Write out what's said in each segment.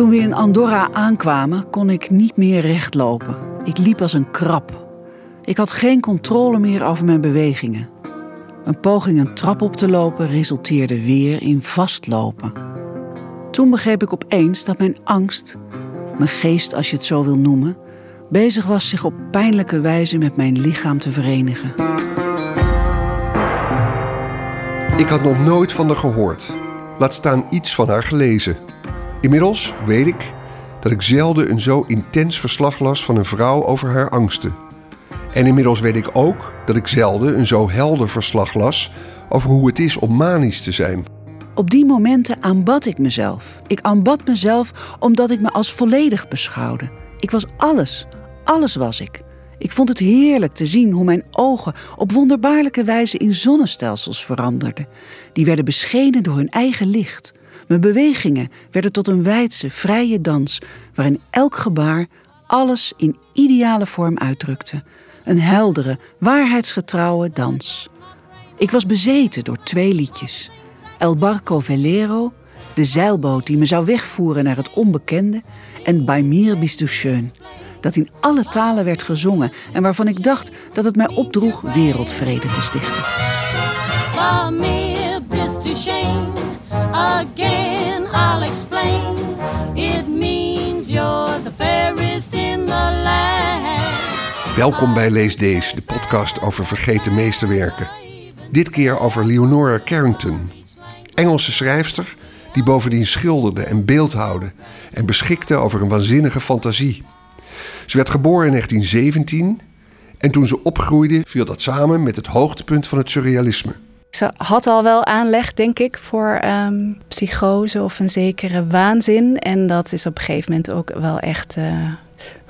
Toen we in Andorra aankwamen, kon ik niet meer rechtlopen. Ik liep als een krab. Ik had geen controle meer over mijn bewegingen. Een poging een trap op te lopen resulteerde weer in vastlopen. Toen begreep ik opeens dat mijn angst, mijn geest als je het zo wil noemen, bezig was zich op pijnlijke wijze met mijn lichaam te verenigen. Ik had nog nooit van haar gehoord. Laat staan iets van haar gelezen. Inmiddels weet ik dat ik zelden een zo intens verslag las van een vrouw over haar angsten. En inmiddels weet ik ook dat ik zelden een zo helder verslag las over hoe het is om manisch te zijn. Op die momenten aanbad ik mezelf. Ik aanbad mezelf omdat ik me als volledig beschouwde. Ik was alles. Alles was ik. Ik vond het heerlijk te zien hoe mijn ogen op wonderbaarlijke wijze in zonnestelsels veranderden. Die werden beschenen door hun eigen licht. Mijn bewegingen werden tot een wijdse, vrije dans, waarin elk gebaar alles in ideale vorm uitdrukte. Een heldere, waarheidsgetrouwe dans. Ik was bezeten door twee liedjes. El Barco Velero, de zeilboot die me zou wegvoeren naar het onbekende, en Bei mir bist dat in alle talen werd gezongen en waarvan ik dacht dat het mij opdroeg wereldvrede te stichten. Bei mir bist du again I'll explain. It means you're the fairest in the land. Welkom bij Lees Deze, de podcast over vergeten meesterwerken. Dit keer over Leonora Carrington, Engelse schrijfster die bovendien schilderde en beeldhouwde en beschikte over een waanzinnige fantasie. Ze werd geboren in 1917 en toen ze opgroeide viel dat samen met het hoogtepunt van het surrealisme. Ze had al wel aanleg, denk ik, voor um, psychose of een zekere waanzin. En dat is op een gegeven moment ook wel echt uh,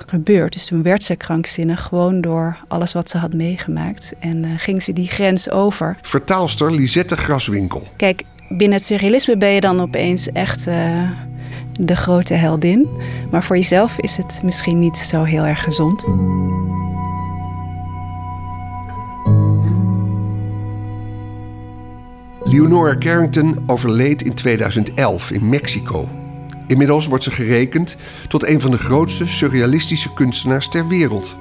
gebeurd. Dus toen werd ze krankzinnig, gewoon door alles wat ze had meegemaakt. En uh, ging ze die grens over. Vertaalster Lisette Graswinkel. Kijk, binnen het surrealisme ben je dan opeens echt uh, de grote heldin. Maar voor jezelf is het misschien niet zo heel erg gezond. Leonora Carrington overleed in 2011 in Mexico. Inmiddels wordt ze gerekend tot een van de grootste surrealistische kunstenaars ter wereld.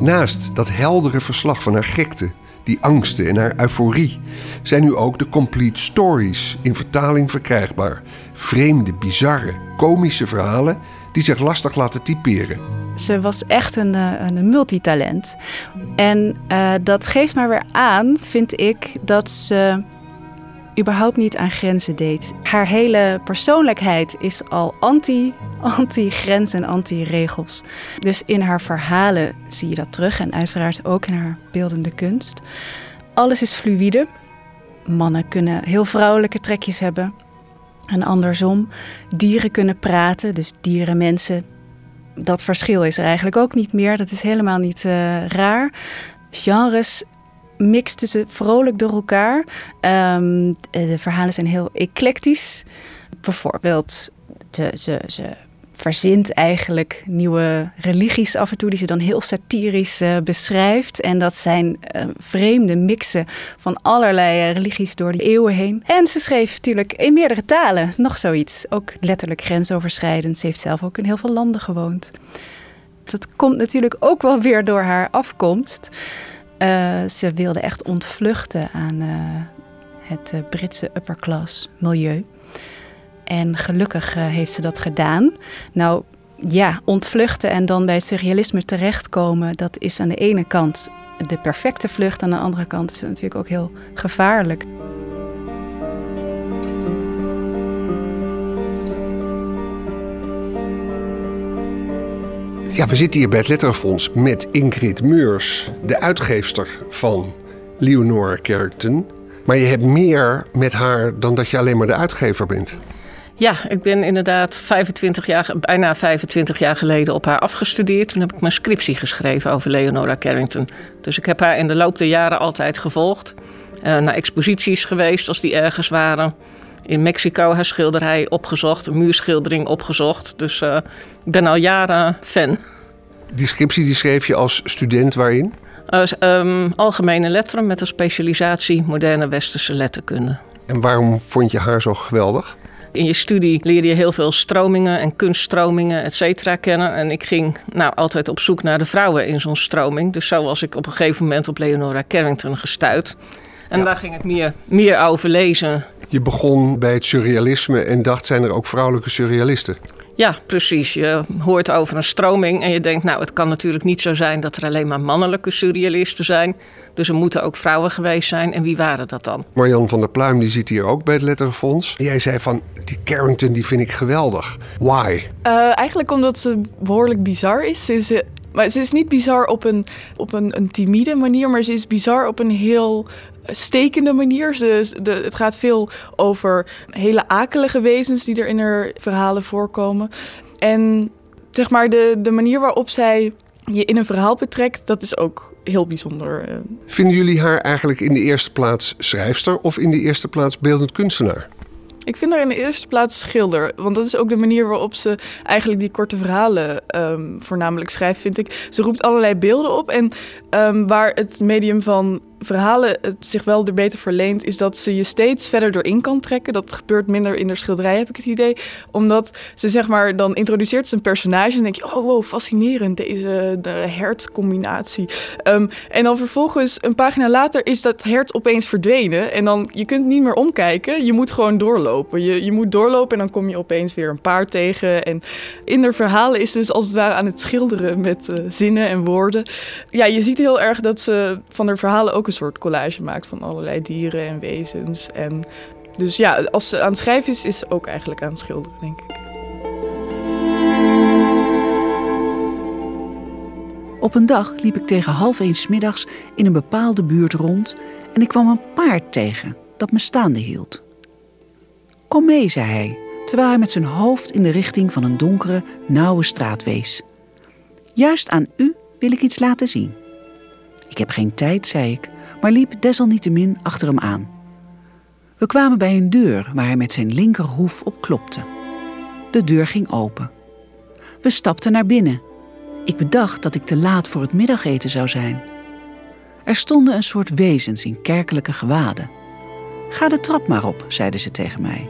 Naast dat heldere verslag van haar gekte, die angsten en haar euforie, zijn nu ook de complete stories in vertaling verkrijgbaar. Vreemde, bizarre, komische verhalen die zich lastig laten typeren. Ze was echt een, eh, een multitalent. En uh, dat geeft maar weer aan, vind ik, dat ze überhaupt niet aan grenzen deed. Haar hele persoonlijkheid is al anti, anti-grens en anti-regels. Dus in haar verhalen zie je dat terug en uiteraard ook in haar beeldende kunst. Alles is fluïde. Mannen kunnen heel vrouwelijke trekjes hebben. En andersom, dieren kunnen praten, dus dieren, mensen. Dat verschil is er eigenlijk ook niet meer. Dat is helemaal niet uh, raar. Genres mix tussen vrolijk door elkaar. Um, de verhalen zijn heel eclectisch. Bijvoorbeeld, de, ze, ze verzint eigenlijk nieuwe religies af en toe, die ze dan heel satirisch uh, beschrijft. En dat zijn uh, vreemde mixen van allerlei religies door de eeuwen heen. En ze schreef natuurlijk in meerdere talen nog zoiets, ook letterlijk grensoverschrijdend. Ze heeft zelf ook in heel veel landen gewoond. Dat komt natuurlijk ook wel weer door haar afkomst. Uh, ze wilde echt ontvluchten aan uh, het uh, Britse upperclass milieu. En gelukkig heeft ze dat gedaan. Nou ja, ontvluchten en dan bij het surrealisme terechtkomen, dat is aan de ene kant de perfecte vlucht, aan de andere kant is het natuurlijk ook heel gevaarlijk. Ja, we zitten hier bij het Letterenfonds met Ingrid Meurs, de uitgeefster van Leonora Carrington. Maar je hebt meer met haar dan dat je alleen maar de uitgever bent. Ja, ik ben inderdaad 25 jaar, bijna 25 jaar geleden op haar afgestudeerd. Toen heb ik mijn scriptie geschreven over Leonora Carrington. Dus ik heb haar in de loop der jaren altijd gevolgd. Uh, naar exposities geweest als die ergens waren. In Mexico haar schilderij opgezocht, een muurschildering opgezocht. Dus uh, ik ben al jaren fan. Die scriptie die schreef je als student waarin? Uh, um, algemene letteren met een specialisatie moderne westerse letterkunde. En waarom vond je haar zo geweldig? In je studie leer je heel veel stromingen en kunststromingen, et cetera, kennen. En ik ging nou altijd op zoek naar de vrouwen in zo'n stroming. Dus zo was ik op een gegeven moment op Leonora Carrington gestuurd. En daar ging ik meer, meer over lezen. Je begon bij het surrealisme en dacht, zijn er ook vrouwelijke surrealisten? Ja, precies. Je hoort over een stroming en je denkt, nou, het kan natuurlijk niet zo zijn dat er alleen maar mannelijke surrealisten zijn. Dus er moeten ook vrouwen geweest zijn. En wie waren dat dan? Marjan van der Pluim, die zit hier ook bij het Letterfonds. Jij zei van, die Carrington, die vind ik geweldig. Why? Uh, eigenlijk omdat ze behoorlijk bizar is. Ze is maar ze is niet bizar op een, op een, een timide manier, maar ze is bizar op een heel stekende manier. Ze, de, het gaat veel over hele akelige wezens die er in haar verhalen voorkomen. En zeg maar de, de manier waarop zij je in een verhaal betrekt, dat is ook heel bijzonder. Eh. Vinden jullie haar eigenlijk in de eerste plaats schrijfster of in de eerste plaats beeldend kunstenaar? Ik vind haar in de eerste plaats schilder. Want dat is ook de manier waarop ze eigenlijk die korte verhalen um, voornamelijk schrijft, vind ik. Ze roept allerlei beelden op. En um, waar het medium van verhalen het zich wel er beter verleent, is dat ze je steeds verder doorheen kan trekken. Dat gebeurt minder in de schilderij, heb ik het idee. Omdat ze zeg maar, dan introduceert ze een personage en denk je, oh wow, fascinerend, deze de hertcombinatie. Um, en dan vervolgens, een pagina later, is dat hert opeens verdwenen. En dan, je kunt niet meer omkijken, je moet gewoon doorlopen. Je, je moet doorlopen en dan kom je opeens weer een paard tegen. En in de verhalen is dus als het ware aan het schilderen met uh, zinnen en woorden. Ja, je ziet heel erg dat ze van de verhalen ook een soort collage maakt van allerlei dieren en wezens. En dus ja, als ze aan het schrijven is, is ze ook eigenlijk aan het schilderen, denk ik. Op een dag liep ik tegen half eens middags in een bepaalde buurt rond en ik kwam een paard tegen dat me staande hield. Kom mee, zei hij, terwijl hij met zijn hoofd in de richting van een donkere, nauwe straat wees. Juist aan u wil ik iets laten zien. Ik heb geen tijd, zei ik, maar liep desalniettemin achter hem aan. We kwamen bij een deur waar hij met zijn linkerhoef op klopte. De deur ging open. We stapten naar binnen. Ik bedacht dat ik te laat voor het middageten zou zijn. Er stonden een soort wezens in kerkelijke gewaden. Ga de trap maar op, zeiden ze tegen mij.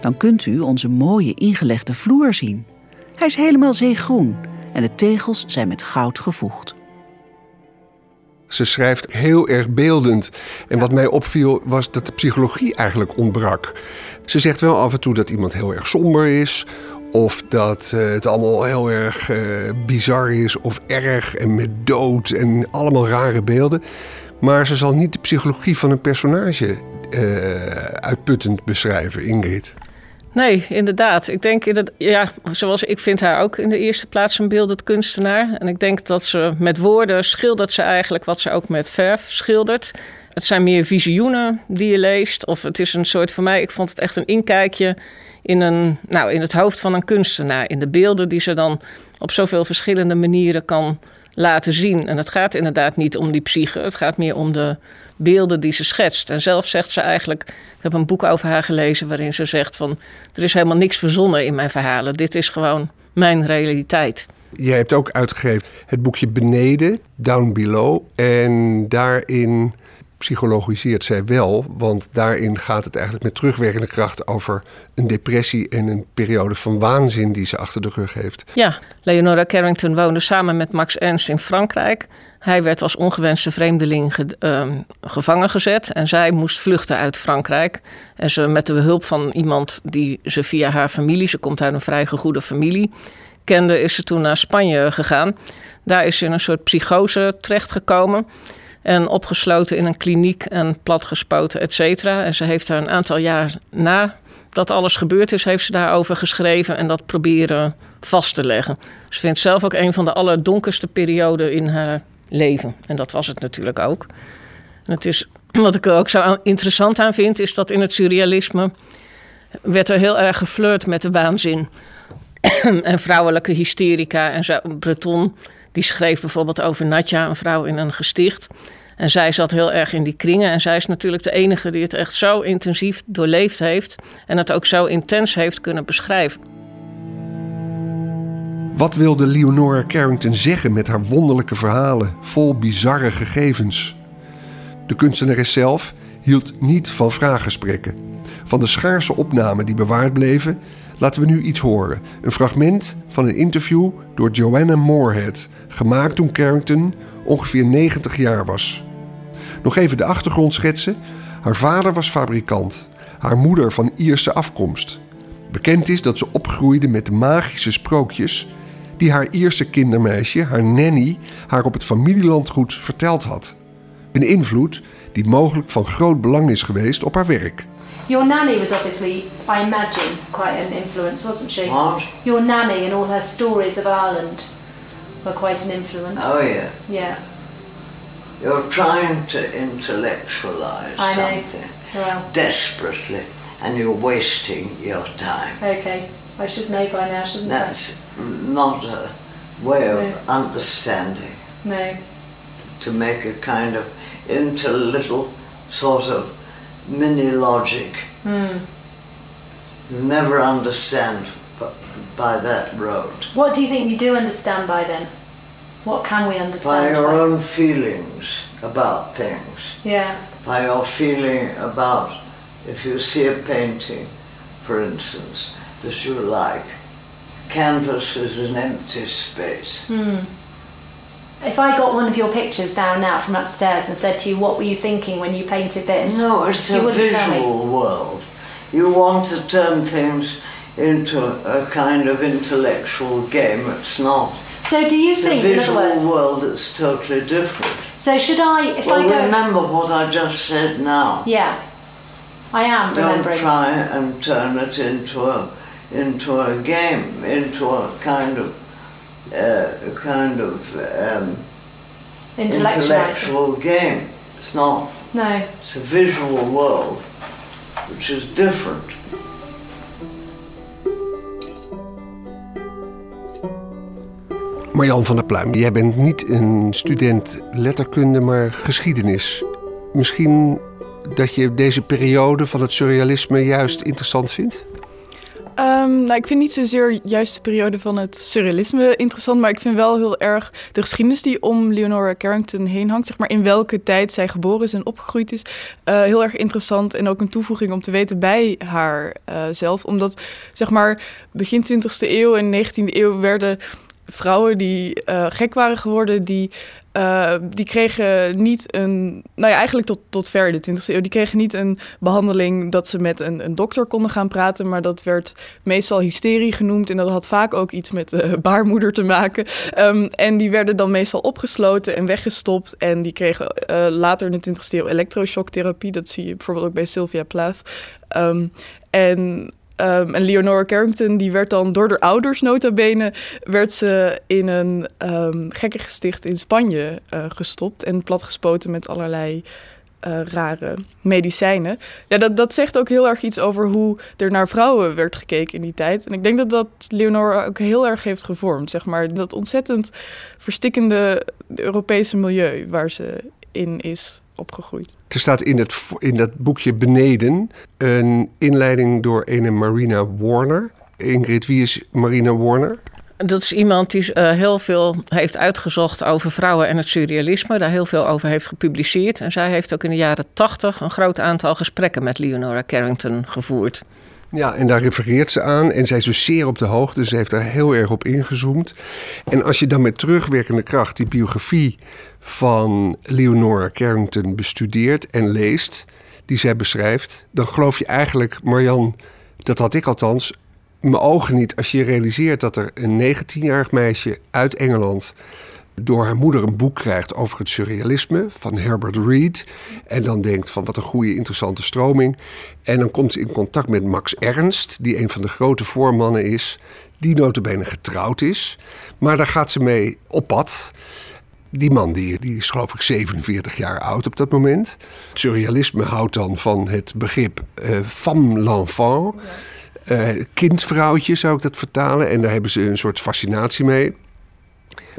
Dan kunt u onze mooie ingelegde vloer zien. Hij is helemaal zeegroen en de tegels zijn met goud gevoegd. Ze schrijft heel erg beeldend. En wat mij opviel was dat de psychologie eigenlijk ontbrak. Ze zegt wel af en toe dat iemand heel erg somber is. Of dat uh, het allemaal heel erg uh, bizar is of erg en met dood en allemaal rare beelden. Maar ze zal niet de psychologie van een personage uh, uitputtend beschrijven, Ingrid. Nee, inderdaad. Ik denk, inderdaad, ja, zoals ik vind haar ook in de eerste plaats een beeldend kunstenaar. En ik denk dat ze met woorden schildert ze eigenlijk wat ze ook met verf schildert. Het zijn meer visioenen die je leest. Of het is een soort, voor mij, ik vond het echt een inkijkje in, een, nou, in het hoofd van een kunstenaar. In de beelden die ze dan op zoveel verschillende manieren kan laten zien. En het gaat inderdaad niet om die psyche. Het gaat meer om de beelden die ze schetst. En zelf zegt ze eigenlijk, ik heb een boek over haar gelezen waarin ze zegt van er is helemaal niks verzonnen in mijn verhalen. Dit is gewoon mijn realiteit. Jij hebt ook uitgegeven het boekje Beneden, Down Below. En daarin psychologiseert zij wel, want daarin gaat het eigenlijk met terugwerkende kracht over een depressie en een periode van waanzin die ze achter de rug heeft. Ja, Leonora Carrington woonde samen met Max Ernst in Frankrijk. Hij werd als ongewenste vreemdeling ehm, gevangen gezet en zij moest vluchten uit Frankrijk. En ze met de hulp van iemand die ze via haar familie, ze komt uit een vrij goede familie, kende, is ze toen naar Spanje gegaan. Daar is ze in een soort psychose terechtgekomen. En opgesloten in een kliniek en platgespoten, et cetera. En ze heeft daar een aantal jaar na dat alles gebeurd is, heeft ze daarover geschreven en dat proberen vast te leggen. Ze vindt zelf ook een van de allerdonkerste perioden in haar leven. En dat was het natuurlijk ook. En het is, wat ik er ook zo interessant aan vind, is dat in het surrealisme werd er heel erg geflirt met de waanzin. en vrouwelijke hysterica. En zo, Breton die schreef bijvoorbeeld over Natja, een vrouw in een gesticht. En zij zat heel erg in die kringen. En zij is natuurlijk de enige die het echt zo intensief doorleefd heeft. En het ook zo intens heeft kunnen beschrijven. Wat wilde Leonora Carrington zeggen met haar wonderlijke verhalen, vol bizarre gegevens? De kunstenares zelf hield niet van vraaggesprekken. Van de schaarse opnamen die bewaard bleven, laten we nu iets horen. Een fragment van een interview door Joanna Moorhead, gemaakt toen Carrington ongeveer 90 jaar was. Nog even de achtergrond schetsen. Haar vader was fabrikant, haar moeder van Ierse afkomst. Bekend is dat ze opgroeide met de magische sprookjes die haar Ierse kindermeisje, haar nanny, haar op het familielandgoed verteld had. Een invloed die mogelijk van groot belang is geweest op haar werk. Your nanny was obviously, I imagine, quite an influence, wasn't she? What? Your nanny and all her stories of Ireland were quite an influence. Oh, yeah. Yeah, You're trying to intellectualize something well, desperately, and you're wasting your time. okay. I should know by now, shouldn't That's not a way of No. understanding. I? No. To make a kind of into little sort of mini logic. You never understand by that road. What do you think you do understand by then? What can we understand? By your by? own feelings about things. Yeah, by your feeling about if you see a painting, for instance, that you like. Canvas is an empty space. Hmm. If I got one of your pictures down now from upstairs and said to you, what were you thinking when you painted this? No, it's you a wouldn't tell me. visual world. You want to turn things into a kind of intellectual game. It's not. So do you It's a think, in other visual words, world that's totally different. so should I, if well, I go... remember what I just said now. Yeah, I am Don't remembering. try and turn it into a into a game, into a kind of uh, a kind of um, intellectual game. It's not. No. It's a visual world, which is different. Marjan van der Pluim, jij bent niet een student letterkunde, maar geschiedenis. Misschien dat je deze periode van het surrealisme juist interessant vindt? Ehm, nou, ik vind niet zozeer juist de periode van het surrealisme interessant, maar ik vind wel heel erg de geschiedenis die om Leonora Carrington heen hangt, zeg maar in welke tijd zij geboren is en opgegroeid is, eh, heel erg interessant en ook een toevoeging om te weten bij haar eh, zelf, omdat zeg maar begin 20e eeuw en 19e eeuw werden vrouwen die eh, gek waren geworden, die, eh, die kregen niet een. Nou ja, eigenlijk tot, tot ver in de 20e eeuw. Die kregen niet een behandeling dat ze met een, een dokter konden gaan praten. Maar dat werd meestal hysterie genoemd. En dat had vaak ook iets met de baarmoeder te maken. Ehm, en die werden dan meestal opgesloten en weggestopt. En die kregen eh, later in de 20e eeuw elektroshocktherapie. Dat zie je bijvoorbeeld ook bij Sylvia Plath. Ehm, en Ehm, en Leonora Carrington, die werd dan door de ouders nota bene... werd ze in een um, gekkengesticht in Spanje uh, gestopt... en platgespoten met allerlei uh, rare medicijnen. Ja, dat, dat zegt ook heel erg iets over hoe er naar vrouwen werd gekeken in die tijd. En ik denk dat dat Leonora ook heel erg heeft gevormd. Zeg maar, dat ontzettend verstikkende Europese milieu waar ze in is opgegroeid. Er staat in, het, in dat boekje beneden een inleiding door een Marina Warner. Ingrid, wie is Marina Warner? Dat is iemand die uh, heel veel heeft uitgezocht over vrouwen en het surrealisme. Daar heel veel over heeft gepubliceerd. En zij heeft ook in de jaren tachtig een groot aantal gesprekken met Leonora Carrington gevoerd. Ja, en daar refereert ze aan. En zij is dus zeer op de hoogte. Ze heeft daar heel erg op ingezoomd. En als je dan met terugwerkende kracht die biografie van Leonora Carrington bestudeert en leest, die zij beschrijft, dan geloof je eigenlijk, Marjan, dat had ik althans, mijn ogen niet als je realiseert dat er een 19-jarig meisje uit Engeland door haar moeder een boek krijgt over het surrealisme van Herbert Reed. En dan denkt van wat een goede, interessante stroming. En dan komt ze in contact met Max Ernst, die een van de grote voormannen is. Die notabene getrouwd is. Maar daar gaat ze mee op pad. Die man die, die is geloof ik 47 jaar oud op dat moment. Het surrealisme houdt dan van het begrip uh, femme l'enfant. Uh, kindvrouwtje zou ik dat vertalen. En daar hebben ze een soort fascinatie mee.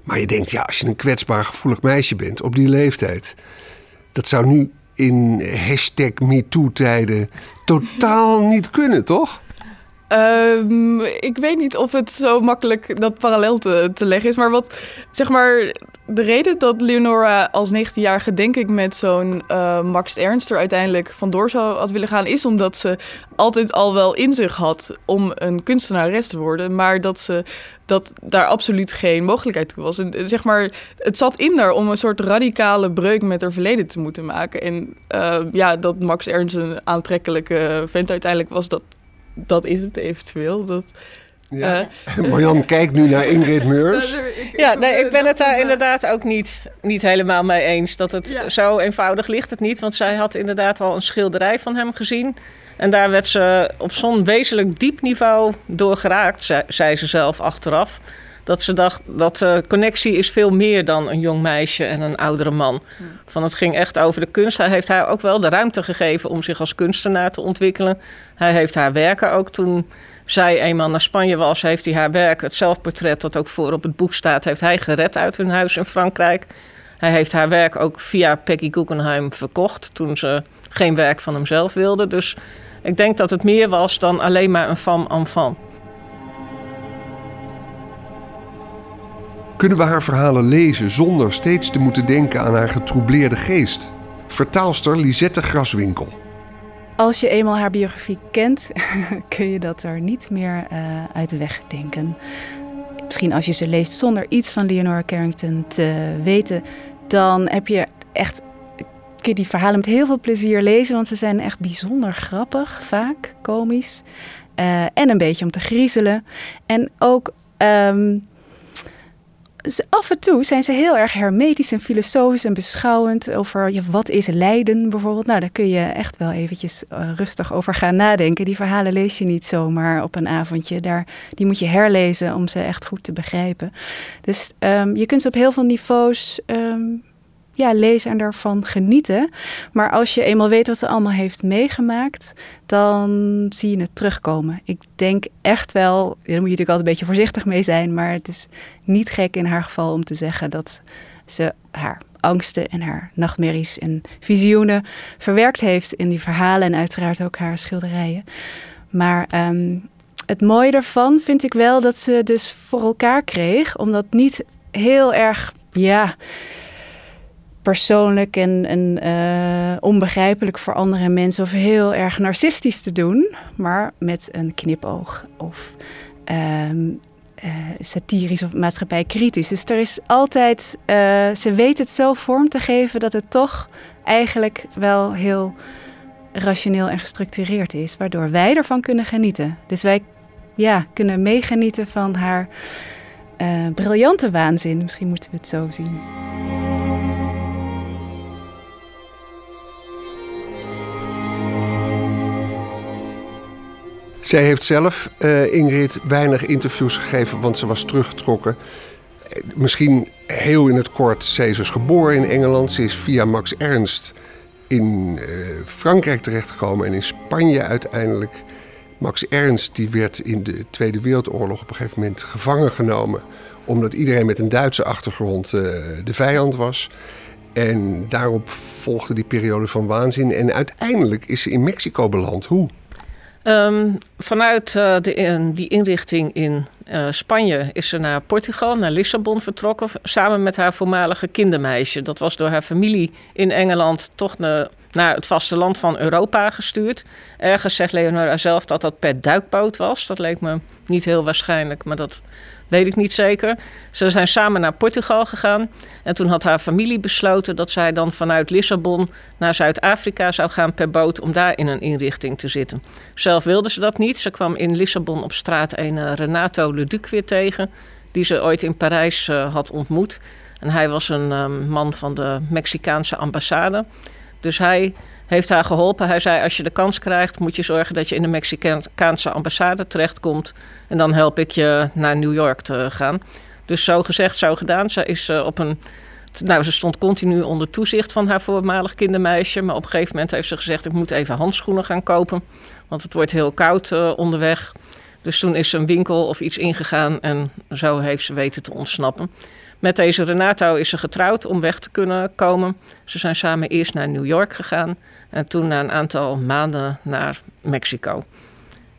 Maar je denkt, ja, als je een kwetsbaar, gevoelig meisje bent op die leeftijd. Dat zou nu in hashtag MeToo-tijden totaal niet kunnen, toch? Ehm, ik weet niet of het zo makkelijk dat parallel te, te leggen is. Maar wat, zeg maar, de reden dat Leonora als 19-jarige, denk ik, met zo'n uh, Max Ernst er uiteindelijk vandoor zou had willen gaan, is omdat ze altijd al wel in zich had om een kunstenares te worden. Maar dat ze dat daar absoluut geen mogelijkheid toe was. En zeg maar, het zat in daar om een soort radicale breuk met haar verleden te moeten maken. En uh, ja, dat Max Ernst een aantrekkelijke vent uiteindelijk was, dat dat is het eventueel. Dat, ja. Uh, Marjan kijkt nu naar Ingrid Meurs. ja, nee, ik ben het daar inderdaad ook niet, niet helemaal mee eens. Dat het zo eenvoudig ligt het niet. Want zij had inderdaad al een schilderij van hem gezien. En daar werd ze op zo'n wezenlijk diep niveau door geraakt, zei, zei ze zelf achteraf. Dat ze dacht dat de connectie is veel meer dan een jong meisje en een oudere man. Van het ging echt over de kunst. Hij heeft haar ook wel de ruimte gegeven om zich als kunstenaar te ontwikkelen. Hij heeft haar werken ook toen zij eenmaal naar Spanje was, heeft hij haar werk, het zelfportret dat ook voor op het boek staat, heeft hij gered uit hun huis in Frankrijk. Hij heeft haar werk ook via Peggy Guggenheim verkocht toen ze geen werk van hemzelf wilde. Dus ik denk dat het meer was dan alleen maar een femme enfant. Kunnen we haar verhalen lezen zonder steeds te moeten denken aan haar getroubleerde geest? Vertaalster Lisette Graswinkel. Als je eenmaal haar biografie kent, kun je dat er niet meer uh, uit de weg denken. Misschien als je ze leest zonder iets van Leonora Carrington te weten, dan heb je echt kun je die verhalen met heel veel plezier lezen, want ze zijn echt bijzonder grappig, vaak komisch. Uh, en een beetje om te griezelen. En ook um, af en toe zijn ze heel erg hermetisch en filosofisch en beschouwend over ja, wat is lijden bijvoorbeeld. Nou, daar kun je echt wel eventjes uh, rustig over gaan nadenken. Die verhalen lees je niet zomaar op een avondje. Daar, die moet je herlezen om ze echt goed te begrijpen. Dus um, je kunt ze op heel veel niveaus um, ja, lezen en daarvan genieten. Maar als je eenmaal weet wat ze allemaal heeft meegemaakt, dan zie je het terugkomen. Ik denk echt wel, daar moet je natuurlijk altijd een beetje voorzichtig mee zijn, maar het is niet gek in haar geval om te zeggen dat ze haar angsten en haar nachtmerries en visioenen verwerkt heeft in die verhalen en uiteraard ook haar schilderijen. Maar um, het mooie daarvan vind ik wel dat ze dus voor elkaar kreeg, omdat niet heel erg, ja, persoonlijk en, uh, onbegrijpelijk voor andere mensen of heel erg narcistisch te doen, maar met een knipoog of um, uh, satirisch of maatschappijkritisch. Dus er is altijd, uh, ze weet het zo vorm te geven dat het toch eigenlijk wel heel rationeel en gestructureerd is, waardoor wij ervan kunnen genieten. Dus wij ja, kunnen meegenieten van haar briljante waanzin. Misschien moeten we het zo zien. Zij heeft zelf, uh, Ingrid, weinig interviews gegeven, want ze was teruggetrokken. Misschien heel in het kort, zij is dus geboren in Engeland. Ze is via Max Ernst in uh, Frankrijk terechtgekomen en in Spanje uiteindelijk. Max Ernst die werd in de Tweede Wereldoorlog op een gegeven moment gevangen genomen. Omdat iedereen met een Duitse achtergrond uh, de vijand was. En daarop volgde die periode van waanzin. En uiteindelijk is ze in Mexico beland. Hoe? Um, vanuit uh, de, die inrichting in uh, Spanje is ze naar Portugal, naar Lissabon vertrokken. Samen met haar voormalige kindermeisje. Dat was door haar familie in Engeland toch naar het vasteland van Europa gestuurd. Ergens zegt Leonora zelf dat dat per duikboot was. Dat leek me niet heel waarschijnlijk, maar dat weet ik niet zeker. Ze zijn samen naar Portugal gegaan. En toen had haar familie besloten dat zij dan vanuit Lissabon naar Zuid-Afrika zou gaan per boot om daar in een inrichting te zitten. Zelf wilde ze dat niet. Ze kwam in Lissabon op straat een uh, Renato Leduc weer tegen, die ze ooit in Parijs uh, had ontmoet. En hij was een um, man van de Mexicaanse ambassade. Dus hij heeft haar geholpen. Hij zei: Als je de kans krijgt, moet je zorgen dat je in de Mexicaanse ambassade terechtkomt. En dan help ik je naar New York te gaan. Dus zo gezegd, zo gedaan. Ze is uh, op een. Nou, ze stond continu onder toezicht van haar voormalig kindermeisje. Maar op een gegeven moment heeft ze gezegd: Ik moet even handschoenen gaan kopen. Want het wordt heel koud uh, onderweg. Dus toen is ze een winkel of iets ingegaan en zo heeft ze weten te ontsnappen. Met deze Renato is ze getrouwd om weg te kunnen komen. Ze zijn samen eerst naar New York gegaan en toen na een aantal maanden naar Mexico.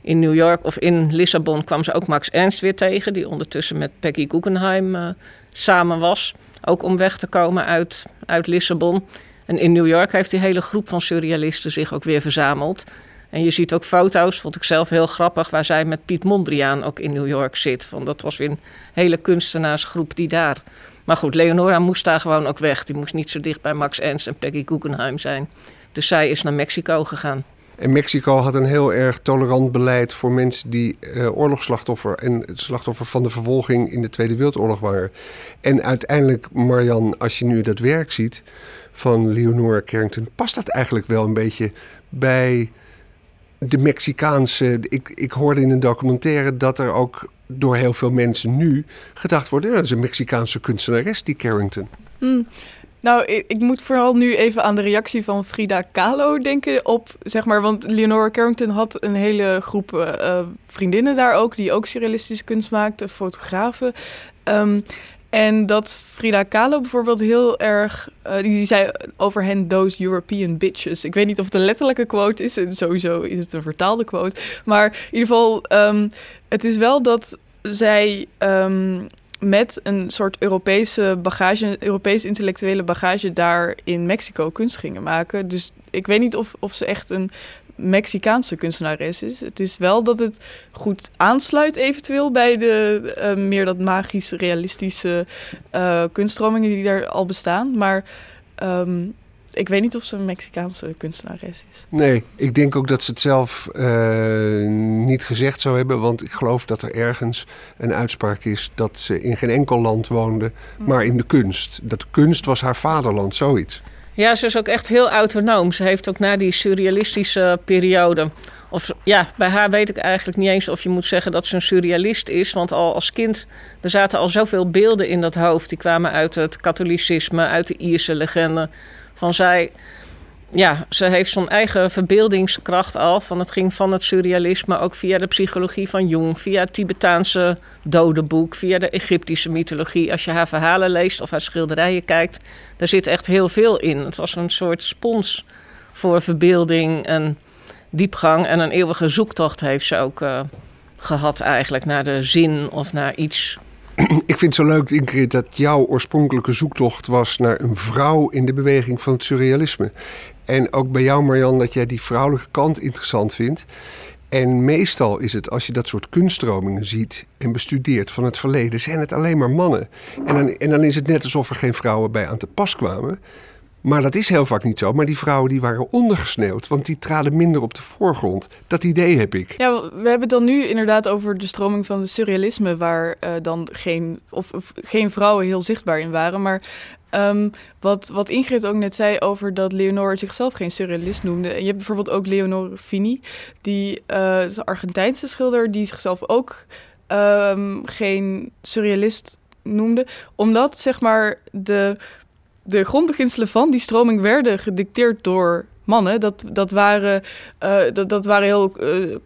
in New York of in Lissabon kwam ze ook Max Ernst weer tegen, die ondertussen met Peggy Guggenheim uh, samen was. Ook om weg te komen uit, uit Lissabon. En in New York heeft die hele groep van surrealisten zich ook weer verzameld. En je ziet ook foto's, vond ik zelf heel grappig, waar zij met Piet Mondriaan ook in New York zit. Want dat was weer een hele kunstenaarsgroep die daar. Maar goed, Leonora moest daar gewoon ook weg. Die moest niet zo dicht bij Max Ernst en Peggy Guggenheim zijn. Dus zij is naar Mexico gegaan. En Mexico had een heel erg tolerant beleid voor mensen die uh, oorlogsslachtoffer en slachtoffer van de vervolging in de Tweede Wereldoorlog waren. En uiteindelijk, Marian, als je nu dat werk ziet van Leonora Carrington, past dat eigenlijk wel een beetje bij de Mexicaanse. Ik, ik hoorde in een documentaire dat er ook door heel veel mensen nu gedacht wordt: ja, dat is een Mexicaanse kunstenares, die Carrington. Hmm. Nou, ik, ik, moet vooral nu even aan de reactie van Frida Kahlo denken op, zeg maar, want Leonora Carrington had een hele groep uh, vriendinnen daar ook, die ook surrealistische kunst maakten, fotografen. Um, en dat Frida Kahlo bijvoorbeeld heel erg... Uh, die, zei over hen, those European bitches. Ik weet niet of het een letterlijke quote is. En sowieso is het een vertaalde quote. Maar in ieder geval, um, het is wel dat zij... Um, met een soort Europese bagage, Europese intellectuele bagage daar in Mexico kunst gingen maken. Dus ik weet niet of, of ze echt een Mexicaanse kunstenares is. Het is wel dat het goed aansluit eventueel bij de uh, meer dat magisch realistische uh, kunststromingen die daar al bestaan. Maar um, ik weet niet of ze een Mexicaanse kunstenares is. Nee, ik denk ook dat ze het zelf uh, niet gezegd zou hebben. Want ik geloof dat er ergens een uitspraak is dat ze in geen enkel land woonde, hm. maar in de kunst. Dat kunst was haar vaderland, zoiets. Ja, ze is ook echt heel autonoom. Ze heeft ook na die surrealistische periode. Of ja, bij haar weet ik eigenlijk niet eens of je moet zeggen dat ze een surrealist is. Want al als kind, er zaten al zoveel beelden in dat hoofd. Die kwamen uit het katholicisme, uit de Ierse legende. Van zij ja, ze heeft zo'n eigen verbeeldingskracht al. Van het ging van het surrealisme ook via de psychologie van Jung, via het Tibetaanse dodenboek, via de Egyptische mythologie. Als je haar verhalen leest of haar schilderijen kijkt, daar zit echt heel veel in. Het was een soort spons voor verbeelding en diepgang. En een eeuwige zoektocht heeft ze ook uh, gehad eigenlijk naar de zin of naar iets ik vind het zo leuk, Ingrid, dat jouw oorspronkelijke zoektocht was naar een vrouw in de beweging van het surrealisme. En ook bij jou, Marjan, dat jij die vrouwelijke kant interessant vindt. En meestal is het, als je dat soort kunststromingen ziet en bestudeert van het verleden, zijn het alleen maar mannen. En dan, en dan is het net alsof er geen vrouwen bij aan te pas kwamen. Maar dat is heel vaak niet zo. Maar die vrouwen die waren ondergesneeuwd, want die traden minder op de voorgrond. Dat idee heb ik. Ja, we hebben het dan nu inderdaad over de stroming van het surrealisme, waar uh, dan geen, of, of, geen vrouwen heel zichtbaar in waren. Maar um, wat, wat Ingrid ook net zei over dat Leonore zichzelf geen surrealist noemde. Je hebt bijvoorbeeld ook Leonore Fini, die uh, is een Argentijnse schilder, die zichzelf ook um, geen surrealist noemde. Omdat zeg maar de de grondbeginselen van die stroming werden gedicteerd door mannen. Dat, dat, waren, uh, dat, dat waren heel uh,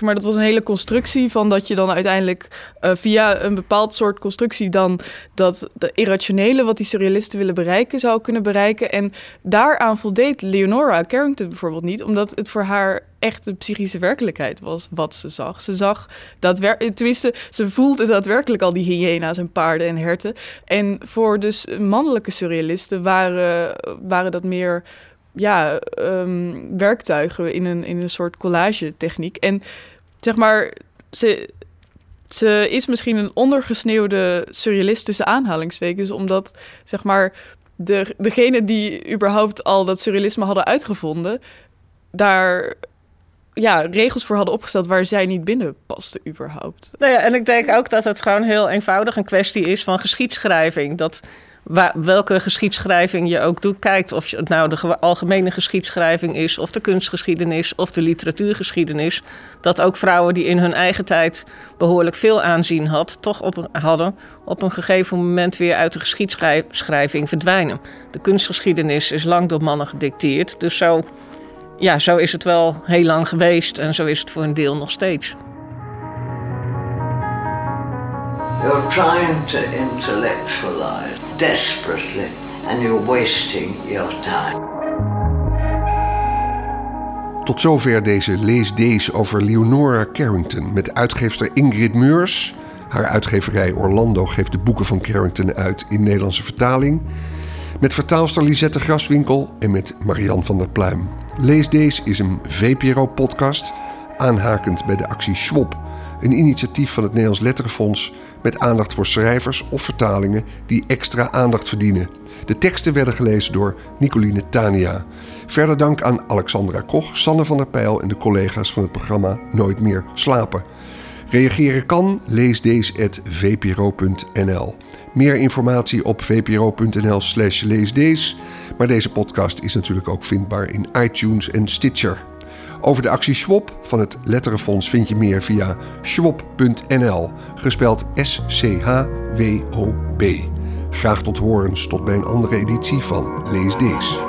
maar, dat was een hele constructie van dat je dan uiteindelijk uh, via een bepaald soort constructie dan dat de irrationele wat die surrealisten willen bereiken zou kunnen bereiken. En daaraan voldeed Leonora Carrington bijvoorbeeld niet, omdat het voor haar echt een psychische werkelijkheid was wat ze zag. Ze zag daadwerkelijk, tenminste, ze voelde daadwerkelijk al die hyena's en paarden en herten. En voor dus mannelijke surrealisten waren, waren dat meer ja, um, werktuigen in een, in een soort collage techniek. En zeg maar, ze, ze is misschien een ondergesneeuwde surrealist tussen aanhalingstekens, omdat zeg maar de, degene die überhaupt al dat surrealisme hadden uitgevonden, daar ja, regels voor hadden opgesteld waar zij niet binnen paste überhaupt. Nou ja, en ik denk ook dat het gewoon heel eenvoudig een kwestie is van geschiedschrijving. Dat welke geschiedschrijving je ook doet, kijkt of het nou de algemene geschiedschrijving is, of de kunstgeschiedenis, of de literatuurgeschiedenis, dat ook vrouwen die in hun eigen tijd behoorlijk veel aanzien had, toch op, hadden, op een gegeven moment weer uit de geschiedschrijving verdwijnen. De kunstgeschiedenis is lang door mannen gedicteerd, dus zo, ja, zo is het wel heel lang geweest en zo is het voor een deel nog steeds. You're trying to intellectualize desperately and you're wasting your time. Tot zover deze Lees Deze over Leonora Carrington met uitgeefster Ingrid Meurs. Haar uitgeverij Orlando geeft de boeken van Carrington uit in Nederlandse vertaling. Met vertaalster Lisette Graswinkel en met Marian van der Pluim. Lees Deze is een VPRO-podcast, aanhakend bij de actie Schwab. Een initiatief van het Nederlands Letterenfonds met aandacht voor schrijvers of vertalingen die extra aandacht verdienen. De teksten werden gelezen door Nicoline Tania. Verder dank aan Alexandra Koch, Sanne van der Pijl en de collega's van het programma Nooit meer slapen. Reageren kan, lees deze.vpro.nl. Meer informatie op vpro.nl slash leesdees. Maar deze podcast is natuurlijk ook vindbaar in iTunes en Stitcher. Over de actie Swap van het Letterenfonds vind je meer via swap.nl, gespeld S-C-H-W-O-B. Graag tot horens tot bij een andere editie van Lees Deze.